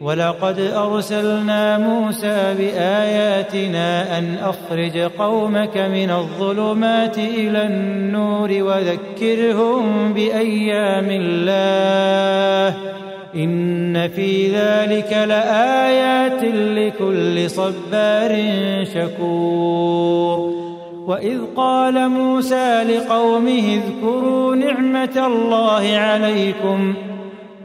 ولقد أرسلنا موسى بآياتنا أن أخرج قومك من الظلمات إلى النور وذكرهم بأيام الله. إن في ذلك لآيات لكل صبار شكور. وإذ قال موسى لقومه اذكروا نعمة الله عليكم.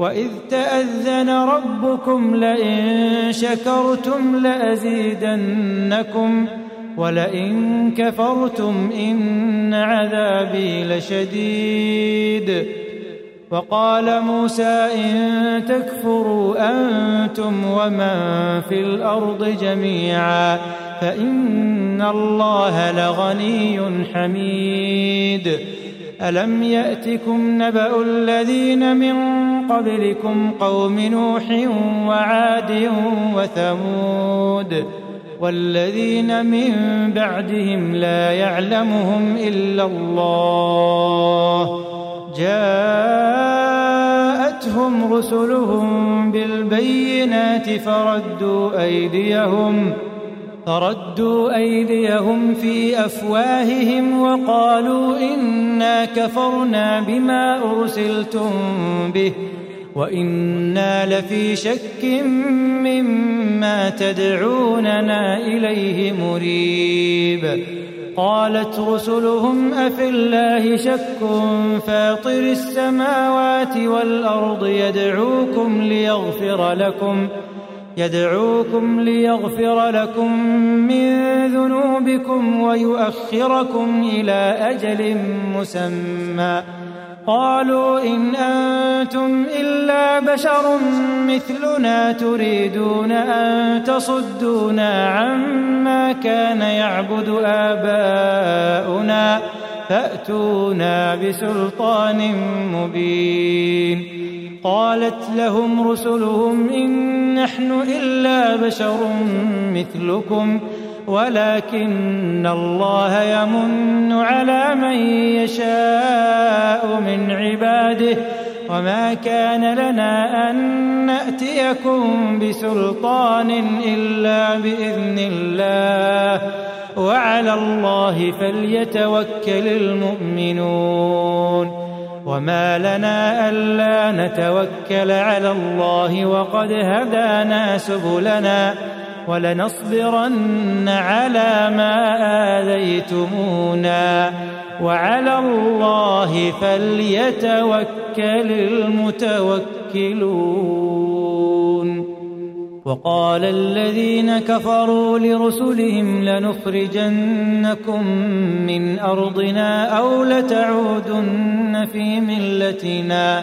واذ تاذن ربكم لئن شكرتم لازيدنكم ولئن كفرتم ان عذابي لشديد وقال موسى ان تكفروا أنتم ومن في الأرض جميعا فان الله لغني حميد الم ياتكم نبا الذين من قبلكم قوم نوح وعاد وثمود والذين من بعدهم لا يعلمهم إلا الله جاءتهم رسلهم بالبينات فردوا أيديهم فردوا أيديهم في أفواههم وقالوا إنا كفرنا بما أرسلتم به وإنا لفي شك مما تدعوننا إليه مريب. قالت رسلهم أفي الله شك فاطر السماوات والأرض يدعوكم ليغفر لكم يدعوكم ليغفر لكم من ذنوبكم ويؤخركم إلى أجل مسمى. قالوا إن أنتم إلا بشر مثلنا تريدون أن تصدونا عما كان يعبد آباؤنا فأتونا بسلطان مبين قالت لهم رسلهم إن نحن إلا بشر مثلكم ولكن الله يمن على من يشاء من عباده وما كان لنا أن نأتيكم بسلطان إلا بإذن الله وعلى الله فليتوكل المؤمنون وما لنا ألا نتوكل على الله وقد هدانا سبلنا ولنصبرن على ما آذيتمونا وعلى الله فليتوكل المتوكلون. وقال الذين كفروا لرسلهم لنخرجنكم من أرضنا أو لتعودن في ملتنا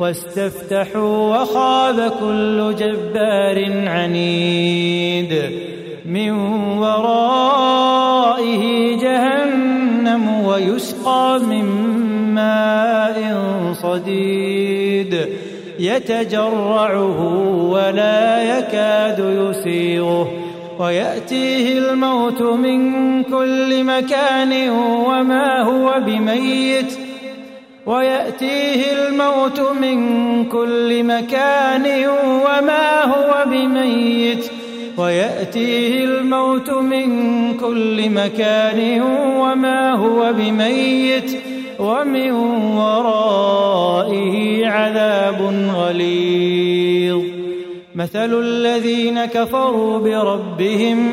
واستفتحوا وخاب كل جبار عنيد من ورائه جهنم ويسقى من ماء صديد يتجرعه ولا يكاد يسيغه ويأتيه الموت من كل مكان وما هو بميت ويأتيه الموت من كل مكان وما هو بميت. ويأتيه الموت من كل مكان وما هو بميت. ومن ورائه عذاب غليظ. مثل الذين كفروا بربهم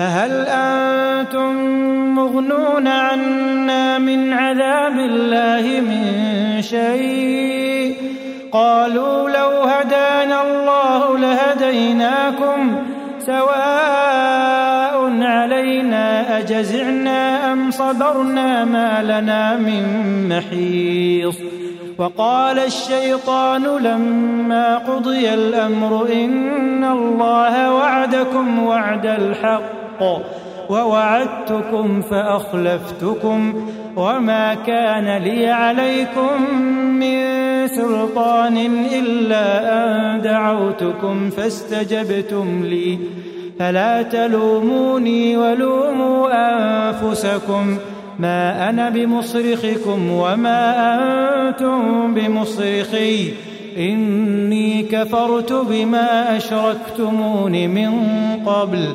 فهل أنتم مغنون عنا من عذاب الله من شيء؟ قالوا لو هدانا الله لهديناكم سواء علينا أجزعنا أم صبرنا ما لنا من محيص؟ وقال الشيطان لما قضي الأمر إن الله وعدكم وعد الحق. ووعدتكم فأخلفتكم وما كان لي عليكم من سلطان إلا أن دعوتكم فاستجبتم لي. فلا تلوموني ولوموا أنفسكم. ما أنا بمصرخكم وما أنتم بمصرخي. إني كفرت بما أشركتمون من قبل.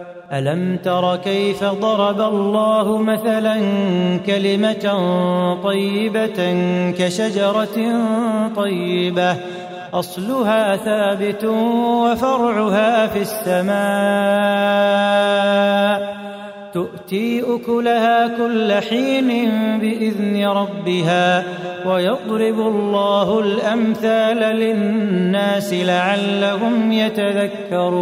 ألم تر كيف ضرب الله مثلا كلمة طيبة كشجرة طيبة؟ أصلها ثابت وفرعها في السماء. تؤتي أكلها كل حين بإذن ربها ويضرب الله الأمثال للناس لعلهم يتذكرون.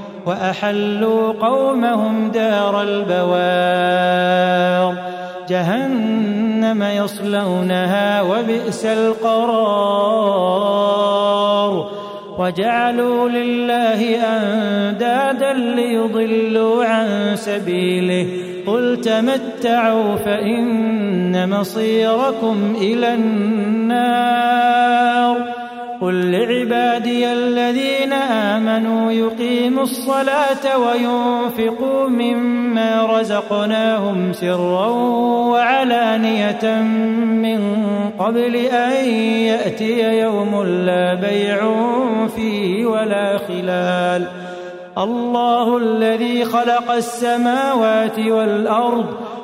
وأحلوا قومهم دار البوار. جهنم يصلونها وبئس القرار. وجعلوا لله أندادا ليضلوا عن سبيله. قل تمتعوا فإن مصيركم إلى النار. قل لعبادي الذين آمنوا يقيموا الصلاة وينفقوا مما رزقناهم سرا وعلانية من قبل أن يأتي يوم لا بيع فيه ولا خلال. الله الذي خلق السماوات والأرض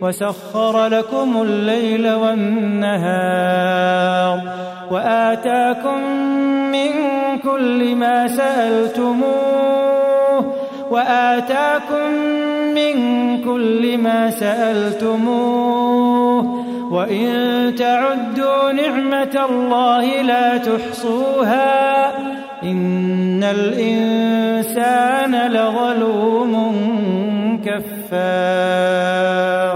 وسخر لكم الليل والنهار وآتاكم من كل ما سألتموه وآتاكم من كل ما سألتموه وإن تعدوا نعمة الله لا تحصوها إن الإنسان لظلوم كفار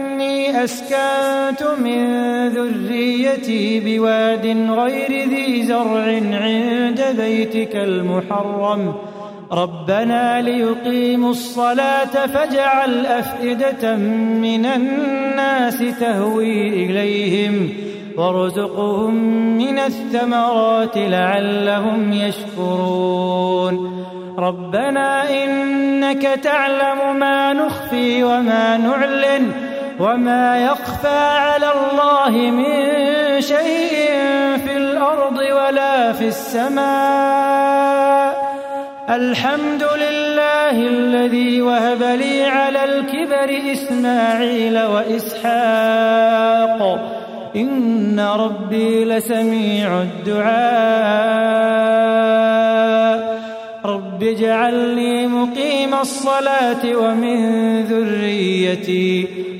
أسكنت من ذريتي بواد غير ذي زرع عند بيتك المحرم. ربنا ليقيموا الصلاة فاجعل أفئدة من الناس تهوي إليهم وارزقهم من الثمرات لعلهم يشكرون. ربنا إنك تعلم ما نخفي وما نعلن. وما يخفى على الله من شيء في الأرض ولا في السماء الحمد لله الذي وهب لي على الكبر اسماعيل واسحاق إن ربي لسميع الدعاء رب اجعل لي مقيم الصلاة ومن ذريتي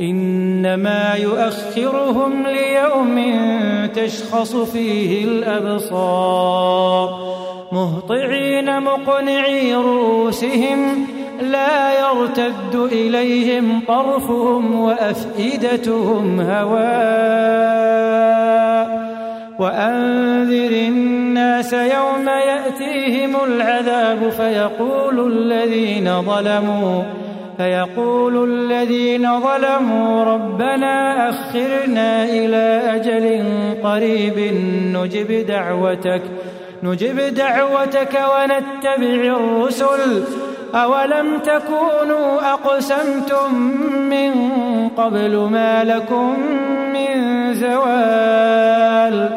إنما يؤخرهم ليوم تشخص فيه الأبصار مهطعين مقنعي رؤوسهم لا يرتد إليهم طرفهم وأفئدتهم هواء وأنذر الناس يوم يأتيهم العذاب فيقول الذين ظلموا فيقول الذين ظلموا ربنا أخرنا إلى أجل قريب نجب دعوتك نجب دعوتك ونتبع الرسل. أولم تكونوا أقسمتم من قبل ما لكم من زوال؟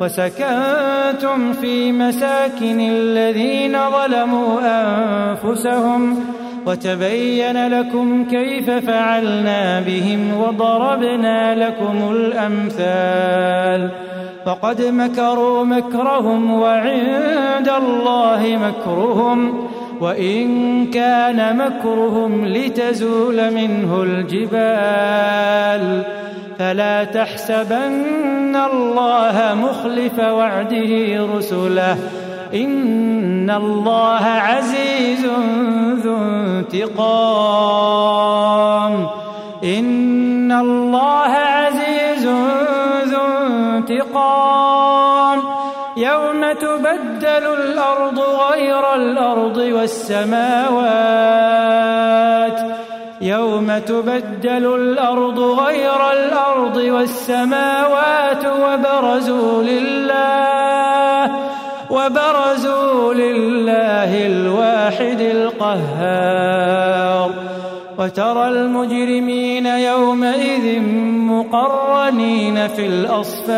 وسكنتم في مساكن الذين ظلموا أنفسهم. وتبين لكم كيف فعلنا بهم وضربنا لكم الأمثال. فقد مكروا مكرهم وعند الله مكرهم وإن كان مكرهم لتزول منه الجبال. فلا تحسبن الله مخلف وعده رسله. إن الله عزيز ذو انتقام إن الله عزيز ذو انتقام يوم تبدل الأرض غير الأرض والسماوات يوم تبدل الأرض غير الأرض والسماوات وبرزوا لله وبرزوا لله الواحد القهار. وترى المجرمين يومئذ مقرنين في الأصفاد.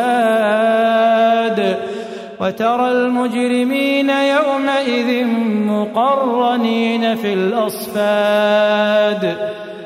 وترى المجرمين يومئذ مقرنين في الأصفاد.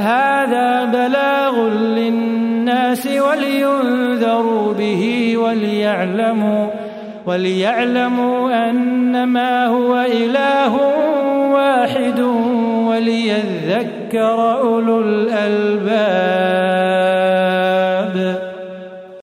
هذا بلاغ للناس ولينذروا به وليعلموا وليعلموا أنما هو إله واحد وليذكر أولو الألباب.